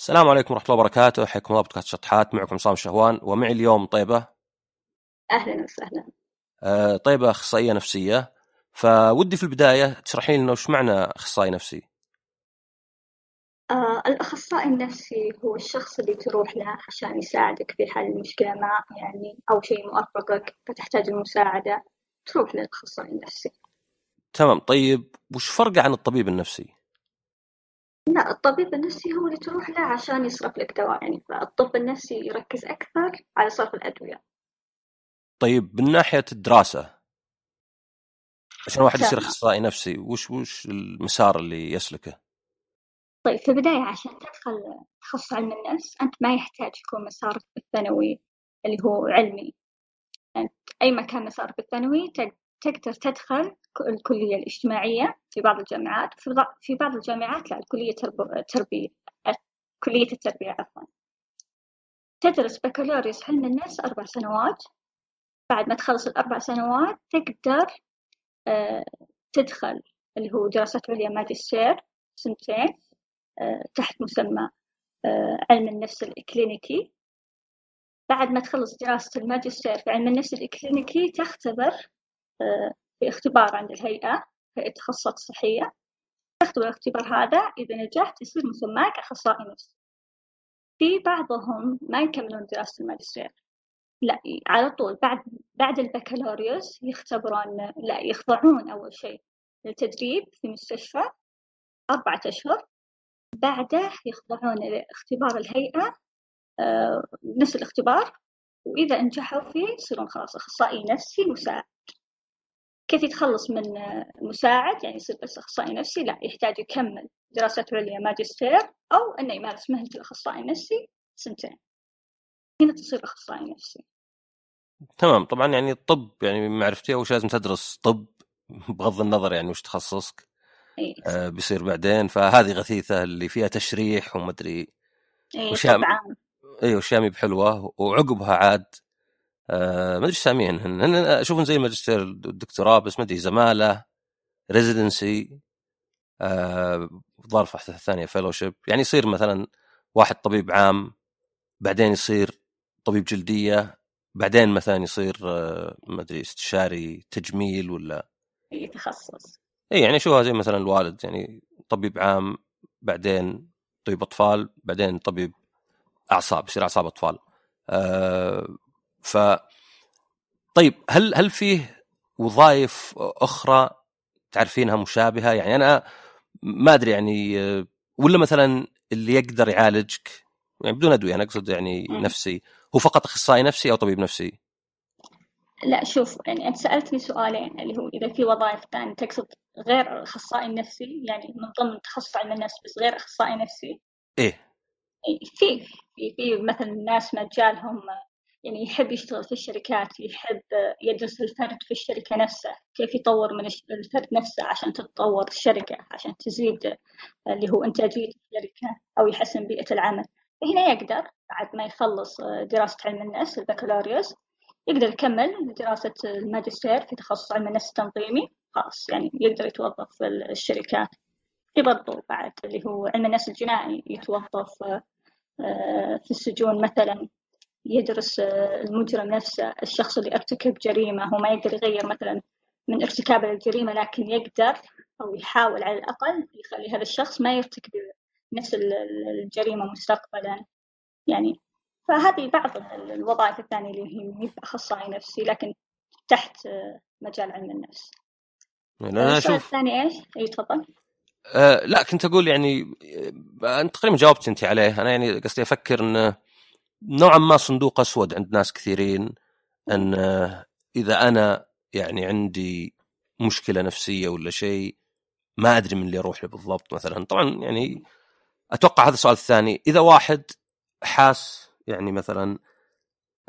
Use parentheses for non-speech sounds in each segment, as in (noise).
السلام عليكم ورحمة الله وبركاته. حياكم الله بودكاست شطحات. معكم عصام شهوان ومعي اليوم طيبة. أهلا وسهلا. آه، طيبة أخصائية نفسية. فودي في البداية تشرحي لنا وش معنى أخصائي نفسي؟ آه الأخصائي النفسي هو الشخص اللي تروح له عشان يساعدك في حل مشكلة ما يعني أو شيء مؤرقك فتحتاج المساعدة. تروح للأخصائي النفسي. تمام. طيب وش فرقه عن الطبيب النفسي؟ لا الطبيب النفسي هو اللي تروح له عشان يصرف لك دواء يعني فالطب النفسي يركز أكثر على صرف الأدوية. طيب من ناحية الدراسة عشان واحد يصير. أخصائي نفسي وش وش المسار اللي يسلكه؟ طيب في البداية عشان تدخل تخصص علم النفس أنت ما يحتاج يكون مسارك الثانوي اللي هو علمي. أنت أي مكان مسارك الثانوي تق- تقدر تدخل الكلية الاجتماعية في بعض الجامعات في بعض- الجامعات لا الكلية ترب- تربية كلية التربية عفوا. تدرس بكالوريوس علم النفس أربع سنوات. بعد ما تخلص الأربع سنوات تقدر آه، تدخل اللي هو دراسات عليا ماجستير سنتين آه، تحت مسمى آه، علم النفس الإكلينيكي. بعد ما تخلص دراسة الماجستير في علم النفس الإكلينيكي تختبر في اختبار عند الهيئة هيئة التخصصات الصحية تختبر الاختبار هذا إذا نجحت يصير مسماك أخصائي نفس. في بعضهم ما يكملون دراسة الماجستير. لا على طول بعد بعد البكالوريوس يختبرون لا يخضعون أول شيء للتدريب في مستشفى أربعة أشهر. بعده يخضعون لاختبار الهيئة آه، نفس الاختبار. وإذا نجحوا فيه يصيرون خلاص أخصائي نفسي مساعد كيف يتخلص من مساعد يعني يصير بس أخصائي نفسي لا يحتاج يكمل دراسات عليا ماجستير أو أنه يمارس مهنة الأخصائي النفسي سنتين. هنا تصير أخصائي نفسي. تمام. طبعا يعني الطب يعني معرفتي أول شيء لازم تدرس طب؟ بغض النظر يعني وش تخصصك. أي. آه بيصير بعدين. فهذه غثيثة اللي فيها تشريح ومدري أي وش يعني- طبعا. أيوه اشياء مي بحلوة وعقبها عاد ما أدري إيش ساميهن. هن اشوفهم زي الماجستير الدكتوراه بس ما أدري زماله residency آه ظرف واحدة ثانية fellowship يعني يصير مثلا واحد طبيب عام بعدين يصير طبيب جلدية بعدين مثلا يصير آه ما أدري استشاري تجميل ولا أي تخصص. إي يعني شوها زي مثلا الوالد يعني طبيب عام بعدين طبيب أطفال بعدين طبيب أعصاب يصير أعصاب أطفال. آه ف طيب هل هل فيه وظائف أخرى تعرفينها مشابهة؟ يعني أنا ما أدري يعني ولا مثلا اللي يقدر يعالجك؟ يعني بدون أدوية أنا أقصد يعني مم. نفسي. هو فقط أخصائي نفسي أو طبيب نفسي؟ لا شوف يعني أنت سألتني سؤالين اللي هو إذا في وظائف ثانية تقصد غير أخصائي نفسي؟ يعني من ضمن تخصص علم النفس بس غير أخصائي نفسي؟ إيه في في في مثلا ناس مجالهم يعني يحب يشتغل في الشركات يحب يدرس الفرد في الشركة نفسها كيف يطور من الفرد نفسه عشان تتطور الشركة عشان تزيد اللي هو إنتاجية الشركة أو يحسن بيئة العمل. فهنا يقدر بعد ما يخلص دراسة علم النفس البكالوريوس يقدر يكمل دراسة الماجستير في تخصص علم النفس التنظيمي خلاص يعني يقدر يتوظف في الشركات في برضو بعد اللي هو علم النفس الجنائي يتوظف آه، في السجون مثلا. يدرس آه، المجرم نفسه الشخص اللي ارتكب جريمة. هو ما يقدر يغير مثلا من ارتكابه للجريمة لكن يقدر أو يحاول على الأقل يخلي هذا الشخص ما يرتكب نفس ال- ال- الجريمة مستقبلا. يعني فهذه بعض ال- الوظائف الثانية اللي هي مي أخصائي نفسي لكن تحت آه، مجال علم النفس. يعني السؤال أشوف الثاني إيش؟ أي تفضل. آه لا كنت أقول يعني آه، أنت تقريبا جاوبت أنت عليه. أنا يعني قصدي أفكر إنه نوعا ما صندوق أسود عند ناس كثيرين أن آه، إذا أنا يعني عندي مشكلة نفسية ولا شيء ما أدري من اللي أروح له بالضبط مثلا. طبعا يعني أتوقع هذا السؤال الثاني إذا واحد حاس يعني مثلا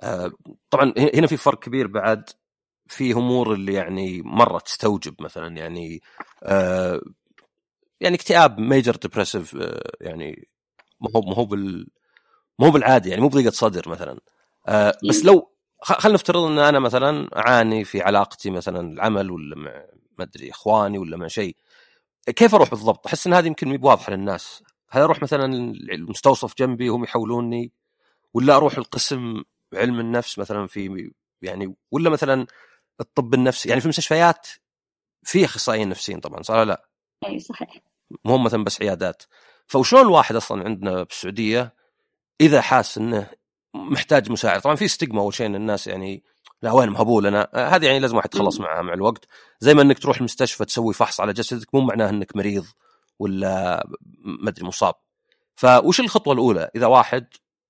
آه، طبعا هنا في فرق كبير بعد في أمور اللي يعني مرة تستوجب مثلا يعني آه، يعني اكتئاب major depressive يعني ما هو ما هو بال ما هو بالعادي يعني مو بضيقه صدر مثلا. آه بس لو خلينا نفترض إن أنا مثلا أعاني في علاقتي مثلا العمل ولا مع ما أدري إخواني ولا مع شيء كيف أروح بالضبط؟ أحس إن هذه يمكن مي بواضحه للناس. هل أروح مثلا المستوصف جنبي وهم يحولوني؟ ولا أروح القسم علم النفس مثلا في يعني ولا مثلا الطب النفسي؟ يعني في المستشفيات في أخصائيين نفسيين طبعا صح لا؟ أي صحيح. مو مثلا بس عيادات. فوشلون الواحد أصلا عندنا بالسعودية إذا حاس إنه محتاج مساعد طبعا في ستيغما أول شيء إن الناس يعني لا وين مهبول أنا هذه يعني لازم واحد يتخلص معها مع الوقت. زي ما إنك تروح المستشفى تسوي فحص على جسدك مو معناه إنك مريض ولا ما أدري مصاب. فوش الخطوة الأولى؟ إذا واحد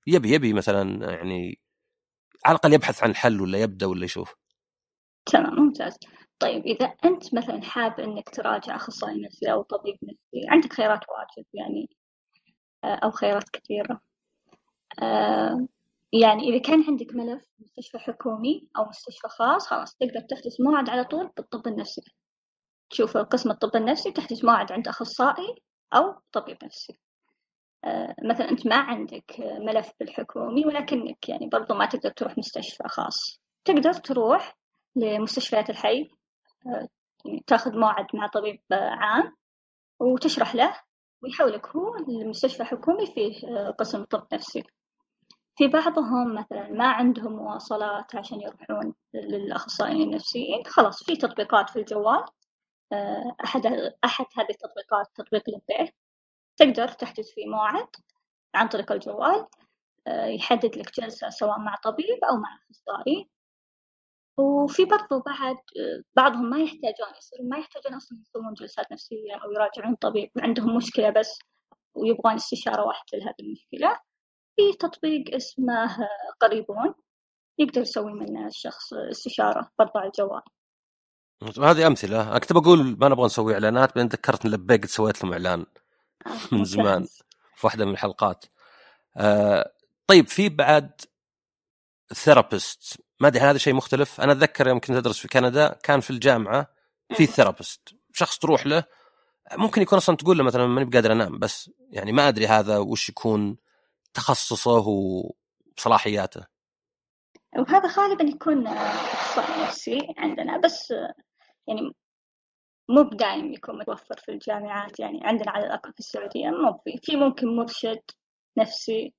يبي يبي مثلا يعني على الأقل يبحث عن الحل ولا يبدأ ولا يشوف. تمام ممتاز. طيب إذا أنت مثلا حاب إنك تراجع أخصائي نفسي أو طبيب نفسي عندك خيارات واجد يعني آه، أو خيارات كثيرة؟ يعني إذا كان عندك ملف مستشفى حكومي أو مستشفى خاص خلاص تقدر تحجز موعد على طول بالطب النفسي. تشوف قسم الطب النفسي تحجز موعد عند أخصائي أو طبيب نفسي. آه، مثلا أنت ما عندك ملف بالحكومي ولكنك يعني برضو ما تقدر تروح مستشفى خاص. تقدر تروح لمستشفيات الحي آه، يعني تاخذ موعد مع طبيب عام وتشرح له ويحولك هو لمستشفى حكومي فيه آه، قسم طب نفسي. في بعضهم مثلا ما عندهم مواصلات عشان يروحون للأخصائيين النفسيين خلاص في تطبيقات في الجوال آه، أحد أحد هذه التطبيقات تطبيق لبيه تقدر تحجز فيه موعد عن طريق الجوال يحدد لك جلسة سواء مع طبيب أو مع أخصائي. وفي برضو بعد بعضهم ما يحتاجون يصيرون ما يحتاجون أصلا يسوون جلسات نفسية أو يراجعون طبيب عندهم مشكلة بس ويبغون استشارة واحدة لهذه المشكلة. في تطبيق اسمه قريبون يقدر يسوي منه الشخص استشارة برضو على الجوال. هذه أمثلة. أنا كنت بقول ما نبغى نسوي إعلانات بعدين ذكرت إن لبيك سويت لهم إعلان آه، (laughs) من زمان في واحدة من الحلقات. آه طيب في بعد therapist. ما أدري هذا شيء مختلف. أنا أتذكر يوم كنت أدرس في كندا كان في الجامعة في therapist. شخص تروح له ممكن يكون أصلا تقول له مثلا ماني بقادر أنام بس يعني ما أدري هذا وش يكون. تخصصه وصلاحياته وهذا غالبا يكون أخصائي نفسي عندنا بس يعني مو بدايم يكون متوفر في الجامعات يعني عندنا على الأقل في السعودية مو في في ممكن مرشد نفسي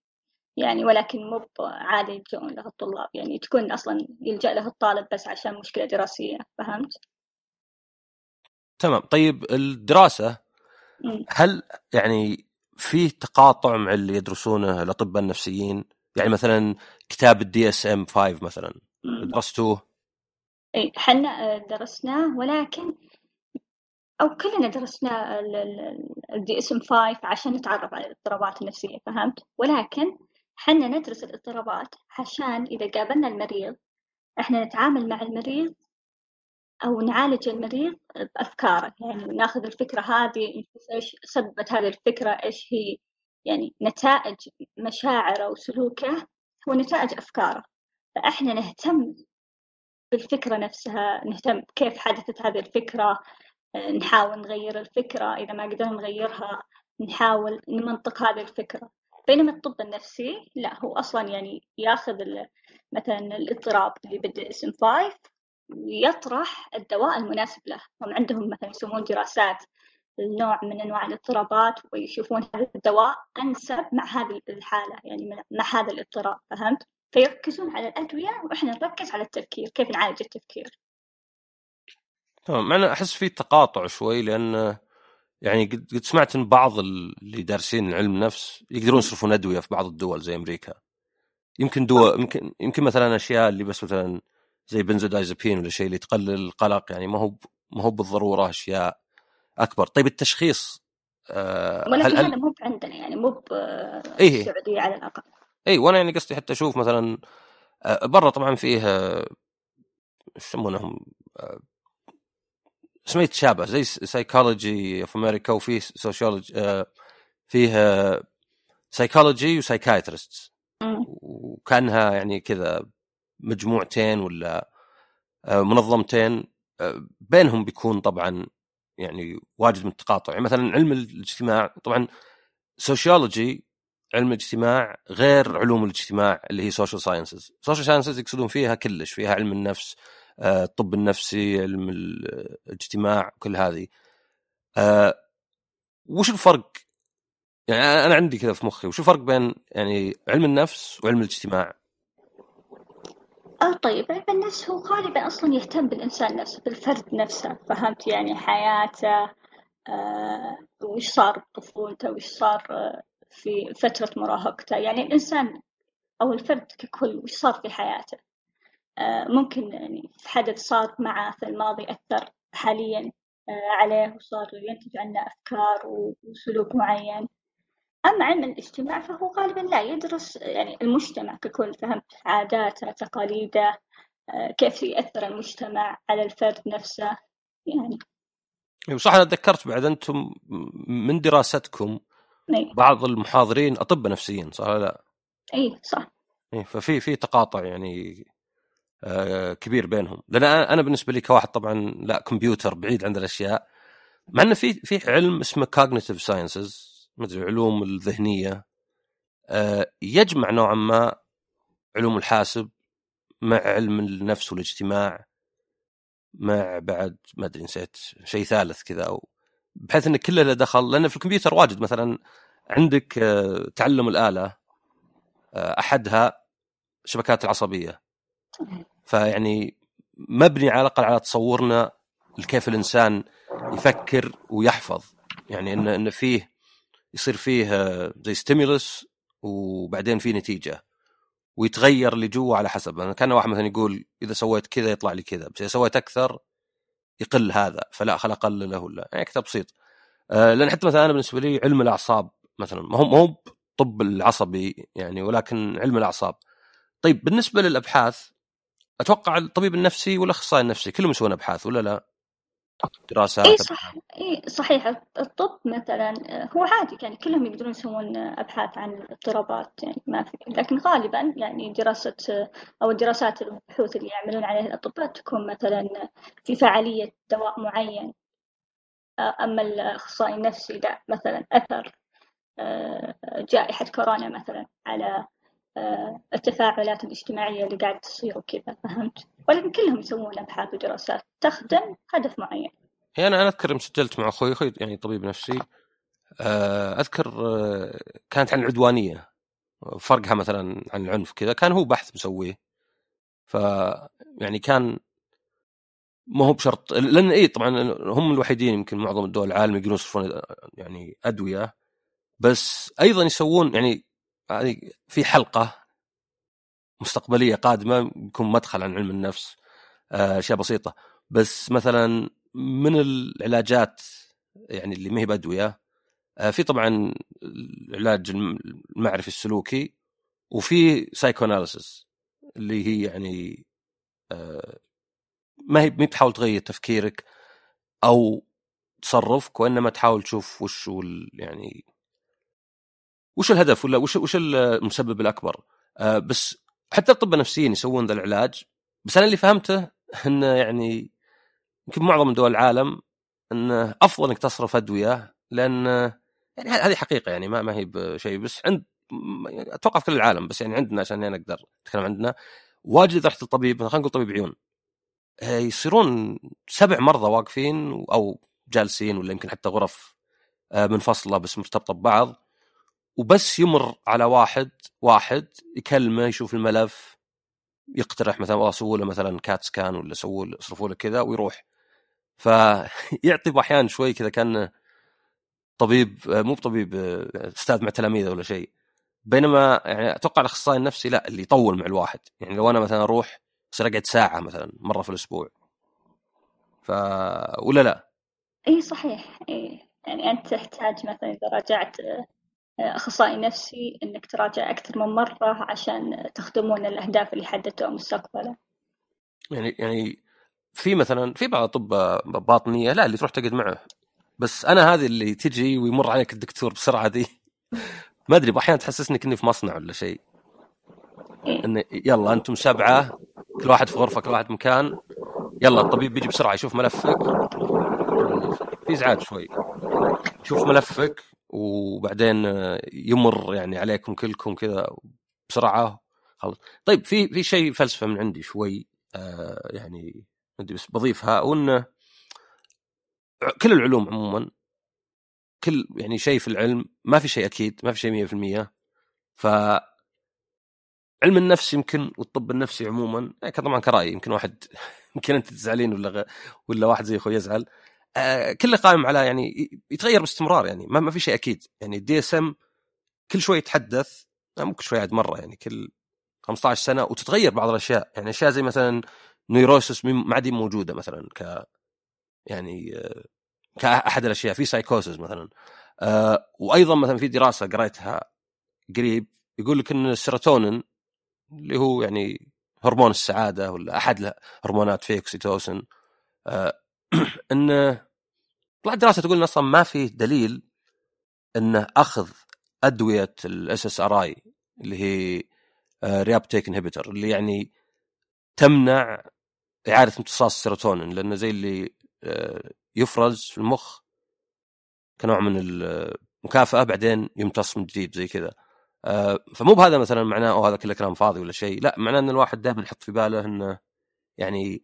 يعني ولكن مو عادي يلجؤون له الطلاب يعني تكون أصلا يلجأ له الطالب بس عشان مشكلة دراسية فهمت؟ تمام. طيب الدراسة هل يعني في تقاطع مع اللي يدرسونه الأطباء النفسيين؟ يعني مثلا كتاب ال DSM 5 مثلا درستوه؟ اي حنا درسناه ولكن أو كلنا درسنا ال DSM 5 عشان نتعرف على الاضطرابات النفسية فهمت؟ ولكن حنا ندرس الاضطرابات عشان إذا قابلنا المريض إحنا نتعامل مع المريض أو نعالج المريض بأفكاره. يعني ناخذ الفكرة هذه إيش سببت هذه الفكرة إيش هي يعني نتائج مشاعره وسلوكه هو نتائج أفكاره. فإحنا نهتم بالفكرة نفسها نهتم كيف حدثت هذه الفكرة نحاول نغير الفكرة إذا ما قدرنا نغيرها نحاول نمنطق هذه الفكرة. بينما الطب النفسي لا هو أصلا يعني ياخذ مثلا الإضطراب اللي بدأ اسم 5 ويطرح الدواء المناسب له هم عندهم مثلا يسوون دراسات النوع من أنواع الاضطرابات ويشوفون هذا الدواء أنسب مع هذه الحالة يعني مع هذا الاضطراب فهمت؟ فيركزون على الأدوية وإحنا نركز على التفكير كيف نعالج التفكير. تمام أنا أحس في تقاطع شوي لأن يعني قد سمعت إن بعض اللي دارسين علم نفس يقدرون يصرفون أدوية في بعض الدول زي أمريكا يمكن دول يمكن يمكن مثلا أشياء اللي بس مثلا زي بنزودايزابين ولا شيء اللي تقلل القلق يعني ما هو ما هو بالضرورة أشياء أكبر. طيب التشخيص آه ولكن هل... هذا مو عندنا يعني مو بالسعوديه على الأقل. اي وأنا يعني قصدي حتى أشوف مثلا آه، برا طبعا فيه إيش يسمونهم؟ آه، اسمه يتشابه زي سايكولوجي في أمريكا وفيه sociology آه فيه psychology و psychiatrist وكأنها يعني كذا مجموعتين ولا آه منظمتين آه بينهم بيكون طبعا يعني واجد من التقاطع يعني مثلا علم الاجتماع طبعا sociology علم الاجتماع غير علوم الاجتماع اللي هي social sciences social sciences يقصدون فيها كلش فيها علم النفس آه، الطب النفسي علم الاجتماع كل هذه. وش الفرق؟ يعني أنا عندي كذا في مخي وش الفرق بين يعني علم النفس وعلم الاجتماع؟ آه طيب علم النفس هو غالبا أصلا يهتم بالإنسان نفسه بالفرد نفسه فهمت؟ يعني حياته آه وش صار بطفولته وش صار آه، في فترة مراهقته. يعني الإنسان أو الفرد ككل وش صار في حياته؟ آه ممكن يعني حدث صار معه في الماضي أثر حاليا آه عليه وصار ينتج عنه أفكار وسلوك معين. أما علم الاجتماع فهو غالبا لا يدرس يعني المجتمع ككل فهمت عاداته تقاليده آه، كيف يأثر المجتمع على الفرد نفسه يعني صح أنا تذكرت بعد أنتم من دراستكم أي. بعض المحاضرين اطباء نفسيين صح لا؟ إي صح إي ففي في تقاطع يعني آه كبير بينهم لأن أنا بالنسبة لي كواحد طبعا لا كمبيوتر بعيد عن الأشياء مع إنه في في علم اسمه cognitive sciences مدري علوم الذهنية. آه يجمع نوعا ما علوم الحاسب مع علم النفس والاجتماع مع بعد ما أدري نسيت شيء ثالث كذا أو بحيث إن كله له دخل. لأن في الكمبيوتر واجد مثلا عندك آه، تعلم الآلة آه، أحدها الشبكات العصبية. فيعني مبني على الأقل على تصورنا كيف الإنسان يفكر ويحفظ. يعني إن إن فيه يصير فيه آه، زي stimulus وبعدين في نتيجة ويتغير اللي جوا على حسب. أنا كان واحد مثلا يقول إذا سويت كذا يطلع لي كذا بس إذا سويت أكثر يقل هذا فلا خل اقلله ولا يعني كذا بسيط. آه لأن حتى مثلا أنا بالنسبة لي علم الأعصاب مثلا ما هو ما هو الطب العصبي يعني ولكن علم الأعصاب. طيب بالنسبة للأبحاث أتوقع الطبيب النفسي والأخصائي النفسي كلهم يسوون أبحاث ولا لا؟ دراسات اي صح اي صحيح. الطب مثلا هو عادي يعني كلهم يقدرون يسوون أبحاث عن الاضطرابات يعني ما في لكن غالبا يعني دراسة أو الدراسات البحوث اللي يعملون عليها الأطباء تكون مثلا في فعالية دواء معين. أما الأخصائي النفسي لا مثلا أثر آه، جائحة كورونا مثلا على آه، التفاعلات الاجتماعية اللي قاعد تصير وكذا فهمت؟ ولكن كلهم يسوون أبحاث ودراسات تخدم هدف معين. هي أنا أنا أذكر سجلت مع أخوي أخوي يعني طبيب نفسي. آه، أذكر آه، كانت عن العدوانيه فرقها مثلا عن العنف كذا كان هو بحث مسويه. ف يعني كان ما هو بشرط لأن اي طبعا هم الوحيدين يمكن معظم الدول العالم يقدرون يصرفون يعني أدوية. بس أيضا يسوون يعني هذه في حلقة مستقبلية قادمة يكون مدخل عن علم النفس آه، أشياء بسيطة. بس مثلا من العلاجات يعني اللي ما هي بأدوية آه، في طبعا العلاج المعرفي السلوكي وفي سايكو اللي هي يعني آه، ما هي ما بتحاول تغير تفكيرك أو تصرفك وانما تحاول تشوف وش يعني وش الهدف ولا وش وش المسبب الأكبر؟ آه بس حتى الطب النفسيين يسوون ذا العلاج بس أنا اللي فهمته إنه يعني يمكن معظم دول العالم إنه أفضل إنك تصرف ادويه لأن يعني هذه حقيقة يعني ما ما هي بشيء بس عند أتوقع في كل العالم بس يعني عندنا عشان أنا أقدر أتكلم عندنا واجد إذا رحت الطبيب خلينا نقول طبيب عيون. آه، يصيرون سبع مرضى واقفين أو جالسين ولا يمكن حتى غرف آه، منفصلة بس مرتبطة ببعض. وبس يمر على واحد واحد يكلمه يشوف الملف يقترح مثلا والله سووا له مثلا كات سكان ولا سووا له اصرفوا له كذا ويروح. فيعطي (laughs) أحيانا شوي كذا كأنه طبيب مو بطبيب أستاذ مع تلاميذه ولا شيء. بينما يعني أتوقع الأخصائي النفسي لا اللي يطول مع الواحد. يعني لو أنا مثلا أروح أصير أقعد ساعة مثلا مرة في الأسبوع. ف ولا لا؟ اي صحيح. اي يعني أنت تحتاج مثلا إذا راجعت أخصائي نفسي إنك تراجع أكثر من مرة عشان تخدمون الأهداف اللي حددتوها مستقبلا. يعني يعني في مثلا في بعض اطباء باطنية لا اللي تروح تقعد معه. بس أنا هذه اللي تجي ويمر عليك الدكتور بسرعة دي. (laughs) ما أدري أحيانا تحسسني كني في مصنع ولا شيء. إيه؟ ان يلا أنتم سبعة كل واحد في غرفة كل واحد مكان. يلا الطبيب بيجي بسرعة يشوف ملفك. في ازعاج شوي. يشوف ملفك. وبعدين يمر يعني عليكم كلكم كذا بسرعة خلص طيب في في شيء فلسفة من عندي شوي آه يعني بس بضيفها وانه كل العلوم عموما كل يعني شيء في العلم ما في شيء أكيد ما في شيء 100% ف علم النفس يمكن والطب النفسي عموما يعني طبعا كراي يمكن واحد (laughs) يمكن أنت تزعلين ولا غ... ولا واحد زي أخوي يزعل. آه كله قائم على يعني يتغير باستمرار يعني ما, في شيء أكيد. يعني ال DSM كل شوي يتحدث مو كل شوي عاد مرة يعني كل 15 سنة وتتغير بعض الأشياء. يعني أشياء زي مثلا neurosis ما عاد موجودة مثلا ك يعني آه، كأحد الأشياء. في سايكوسس مثلا. آه وأيضا مثلا في دراسة قريتها قريب يقول لك إن السيروتونين اللي هو يعني هرمون السعادة ولا أحد هرمونات في oxytocin آه (clears throat) انه طلعت دراسة تقول أصلا ما في دليل إنه أخذ أدوية ال SSRI اللي هي reuptake inhibitor اللي يعني تمنع إعادة امتصاص السيروتونين لأنه زي اللي آه، يفرز في المخ كنوع من المكافاه بعدين يمتص من جديد زي كذا. آه، فمو بهذا مثلا معناه هذا كله كلام فاضي ولا شيء لا معناه إن الواحد دائما يحط في باله إنه يعني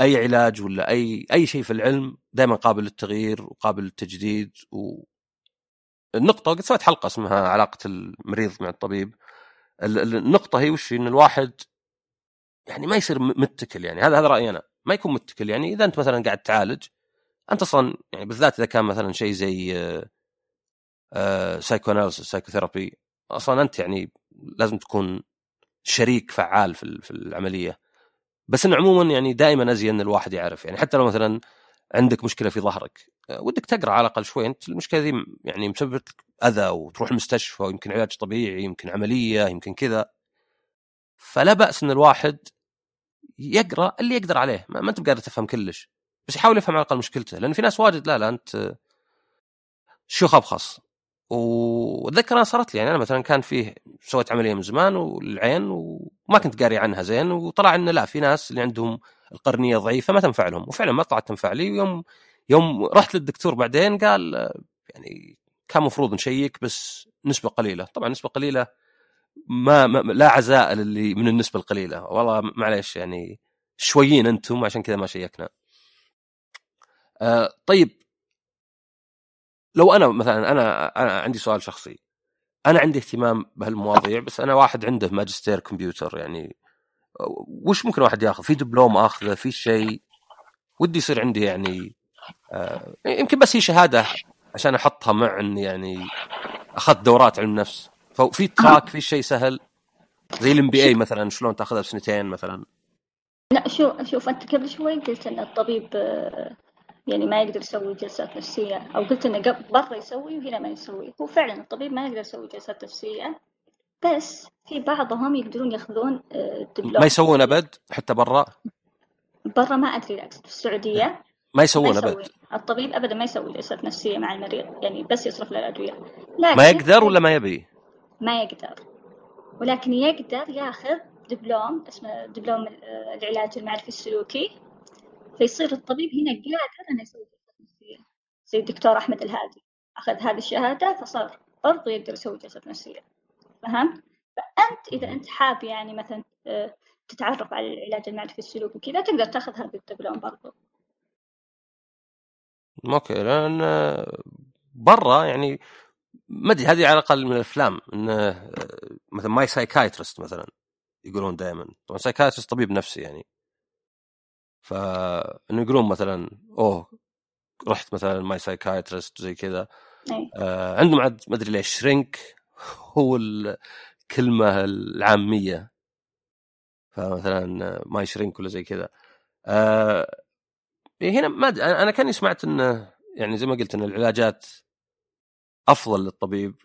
أي علاج ولا أي أي شيء في العلم دائما قابل للتغيير وقابل للتجديد و النقطة قد سويت حلقة اسمها علاقة المريض مع الطبيب. النقطة هي وش؟ إن الواحد يعني ما يصير متكل يعني. هذا هذا رأيي أنا. ما يكون متكل يعني. إذا أنت مثلا قاعد تعالج أنت أصلا يعني بالذات إذا كان مثلا شيء زي psychoanalysis psychotherapy أصلا أنت يعني لازم تكون شريك فعال في العملية. بس انه عموما يعني دائما أزين الواحد يعرف. يعني حتى لو مثلا عندك مشكلة في ظهرك آه، ودك تقرأ على الأقل شوي. أنت المشكلة ذي يعني مسببة لك أذى وتروح المستشفى ويمكن علاج طبيعي يمكن عملية يمكن كذا. فلا بأس إن الواحد يقرأ اللي يقدر عليه. ما أنت بقادر تفهم كلش. بس يحاول يفهم على الأقل مشكلته. لأن في ناس واجد لا لا أنت شيوخ أبخص. واتذكر أنا صارت لي. يعني أنا مثلا كان فيه سويت عملية من زمان والعين وما كنت قاري عنها زين وطلع إنه لا في ناس اللي عندهم القرنية ضعيفة ما تنفع لهم. وفعلا ما طلعت تنفع لي. ويوم يوم رحت للدكتور بعدين قال يعني كان مفروض نشيك بس نسبة قليلة. طبعا نسبة قليلة ما, ما لا عزاء للي من النسبة القليلة. والله معليش يعني شويين أنتم عشان كذا ما شيكنا. آه طيب لو أنا مثلا أنا أنا عندي سؤال شخصي. أنا عندي اهتمام بهالمواضيع بس أنا واحد عنده ماجستير كمبيوتر يعني وش ممكن واحد ياخذ؟ في دبلوم آخذه في شيء. ودي يصير عندي يعني آه يمكن بس هي شهادة عشان أحطها مع إني يعني أخذت دورات علم نفس. ففي track في شيء سهل؟ زي ال MBA مثلا شلون تأخذها بسنتين مثلا؟ لا شوف شوف أنت قبل شوي قلت إن الطبيب آه، يعني ما يقدر يسوي جلسات نفسية. أو قلت إنه برا يسوي وهنا ما يسوي. هو فعلا الطبيب ما يقدر يسوي جلسات نفسية بس في بعضهم يقدرون ياخذون دبلوم ما يسوون أبد حتى برا؟ برا ما أدري لا في السعودية ما يسوون أبد. الطبيب أبدا ما يسوي جلسات نفسية مع المريض يعني بس يصرف له الأدوية. لكن ما يقدر ولا ما يبي؟ ما يقدر. ولكن يقدر ياخذ دبلوم اسمه دبلوم العلاج المعرفي السلوكي. فيصير الطبيب هنا قادر انه يسوي جلسات نفسيه زي الدكتور أحمد الهادي أخذ هذه الشهادة فصار برضه يقدر يسوي جلسات نفسيه فهمت؟ فأنت إذا أنت حاب يعني مثلا آه، تتعرف على العلاج المعرفي السلوكي وكذا تقدر تاخذ هذا الدبلوم برضه okay لأن برا يعني ما أدري هذه على الأقل من الأفلام انه آه، مثلا my psychiatrist مثلا يقولون دائما. طبعا psychiatrist طبيب نفسي يعني. فانه يقولون مثلا oh رحت مثلا my psychiatrist زي كذا. آه عندهم عاد ما أدري ليش shrink (laughs) هو الكلمة العامية. فمثلا ماي شرينك ولا زي كذا. آه هنا ما أنا كأني سمعت إنه يعني زي ما قلت إن العلاجات أفضل للطبيب.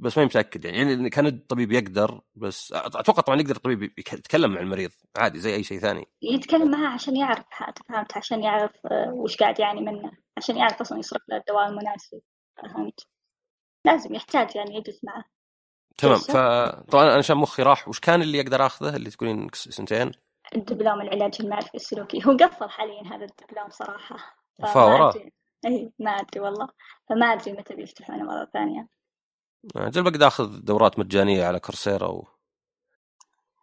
بس ما متأكد يعني. يعني كان الطبيب يقدر بس أتوقع طبعا يقدر الطبيب يتكلم مع المريض عادي زي أي شيء ثاني. يتكلم معه عشان يعرف فهمت؟ عشان يعرف آه، وش قاعد يعاني منه. عشان يعرف أصلا يصرف له الدواء المناسب. فهمت؟ لازم يحتاج يعني يجلس معه. تمام. فطبعا أنا عشان مخي راح. وش كان اللي أقدر آخذه؟ اللي تقولين سنتين؟ الدبلوم العلاج المعرفي السلوكي. هو قفل حاليا هذا الدبلوم صراحة. فورا اي ما أدري والله. فما أدري متى بيفتحونه مرة ثانية. أجل بقدر آخذ دورات مجانية على كورسيرا و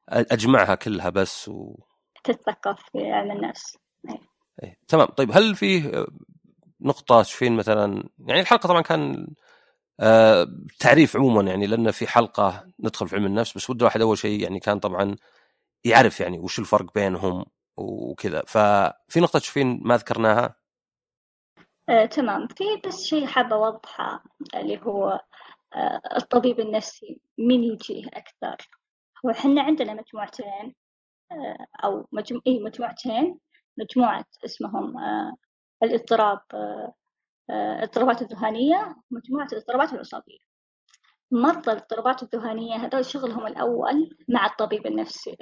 أجمعها كلها بس و تتثقف في علم النفس أي. أي. تمام. طيب هل فيه نقطة تشوفين مثلا؟ يعني الحلقة طبعا كان آه تعريف عموما يعني لأن في حلقة ندخل في علم النفس بس ود واحد أول شيء يعني كان طبعا يعرف يعني وش الفرق بينهم وكذا. ففي نقطة تشوفين ما ذكرناها؟ آه، تمام. في بس شيء حابة أوضحه اللي هو آه، الطبيب النفسي مين يجيه أكثر. هو إحنا عندنا مجموعتين آه، أو مجمو... إيه مجموعتين مجموعة اسمهم آه، الاضطراب آه، الاضطرابات الذهانية ومجموعة الاضطرابات العصبية. مرضى الاضطرابات الذهانية هذول شغلهم الأول مع الطبيب النفسي.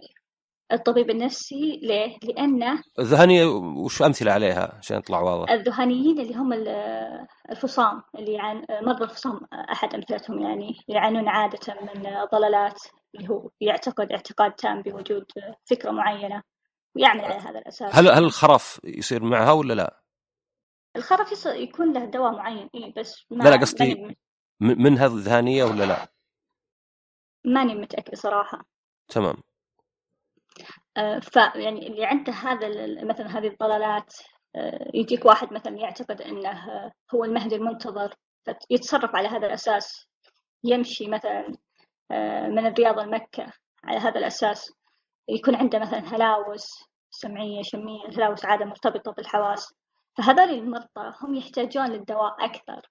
الطبيب النفسي ليه؟ لأنه الذهانيه وش أمثلة عليها عشان يطلع واضح الذهانيين اللي هم ال- الفصام اللي يعان مرضى الفصام أحد أمثلتهم يعني يعانون عادة من ضلالات اللي هو يعتقد اعتقاد تام بوجود فكرة معينة ويعمل على هذا الأساس هل هل الخرف يصير معها ولا لا؟ الخرف يص- يكون له دواء معين إيه بس ما لا، لا، قصدي- ماني, م- من هذه الذهانيه ولا لا؟ ماني متأكدة صراحة تمام فيعني اللي عنده هذا مثلا هذه الضلالات آه، يجيك واحد مثلا يعتقد إنه آه، هو المهدي المنتظر فيتصرف على هذا الأساس يمشي مثلا آه، من الرياض لمكة على هذا الأساس يكون عنده مثلا هلاوس سمعية شمية هلاوس عادة مرتبطة بالحواس فهذول المرضى هم يحتاجون للدواء أكثر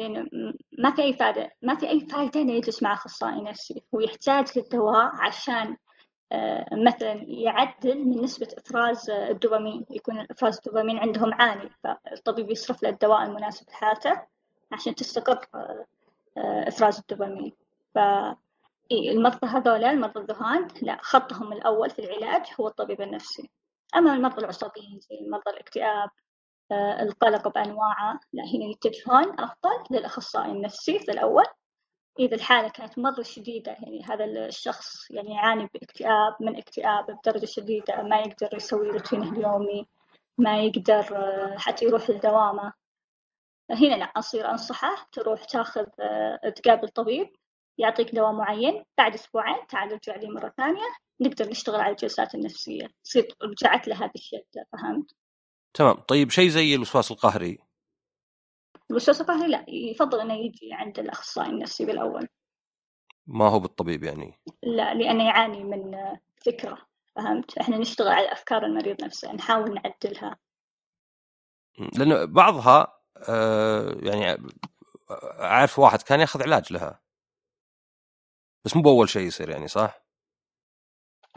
م- ما في أي فائدة ما في أي فائدة إنه يجلس مع أخصائي نفسي هو يحتاج للدواء عشان آه، مثلا يعدل من نسبة إفراز آه، الدوبامين يكون إفراز الدوبامين عندهم عالي فالطبيب يصرف له الدواء المناسب لحالته عشان تستقر آه، آه، إفراز الدوبامين. ف المرضى هذولا المرضى الذهان لا خطهم الأول في العلاج هو الطبيب النفسي. أما المرضى العصبيين زي مرضى الاكتئاب آه، القلق بأنواعه لا هنا يتجهون أفضل للأخصائي النفسي في الأول. إذا الحالة كانت مرة شديدة يعني هذا الشخص يعني يعاني باكتئاب من اكتئاب بدرجة شديدة ما يقدر يسوي روتينه اليومي ما يقدر آه، حتى يروح لدوامة. هنا لا أصير أنصحه تروح تاخذ آه، تقابل طبيب يعطيك دواء معين بعد أسبوعين تعال ارجع لي مرة ثانية نقدر نشتغل على الجلسات النفسية. تصير رجعت لها بالشدة فهمت؟ تمام. طيب شيء زي الوسواس القهري الوسواس القهري لا يفضل إنه يجي عند الأخصائي النفسي بالأول ما هو بالطبيب يعني لا لأنه يعاني من آه، فكرة فهمت؟ إحنا نشتغل على أفكار المريض نفسه نحاول نعدلها لأن بعضها آه يعني أعرف واحد كان يأخذ علاج لها بس مو بأول شيء يصير يعني صح؟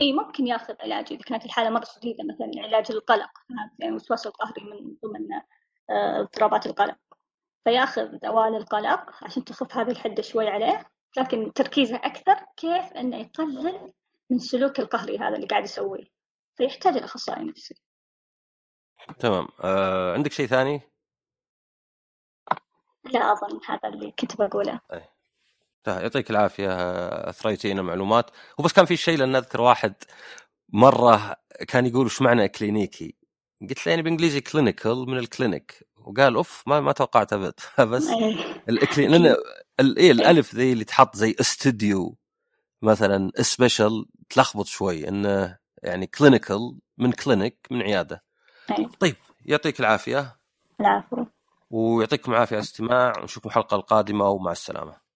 إي ممكن يأخذ علاج إذا كانت الحالة مرة شديدة مثلا علاج القلق؟ يعني الوسواس القهري من ضمن آه، اضطرابات القلق فياخذ دواء للقلق عشان تخف هذه الحدة شوي عليه لكن تركيزه أكثر كيف إنه يقلل من سلوك القهري هذا اللي قاعد يسويه فيحتاج الاخصائي النفسي تمام. آه عندك شيء ثاني؟ لا أظن هذا اللي كنت بقوله. طيب، يعطيك العافية آه، اثريتينا معلومات. وبس كان في شيء لأن أذكر واحد مرة كان يقول وش معنى كلينيكي؟ قلت له يعني بالانجليزي clinical من ال clinic وقال أوف ما ما توقعت أبد. (laughs) بس إيه. الكلي... لأن ال... إيه الألف ذي اللي تحط زي استوديو مثلا special تلخبط شوي انه يعني clinical من clinic من عيادة. إيه. طيب يعطيك العافية. العفو. ويعطيكم العافية على الاستماع. ونشوفكم الحلقة القادمة ومع السلامة.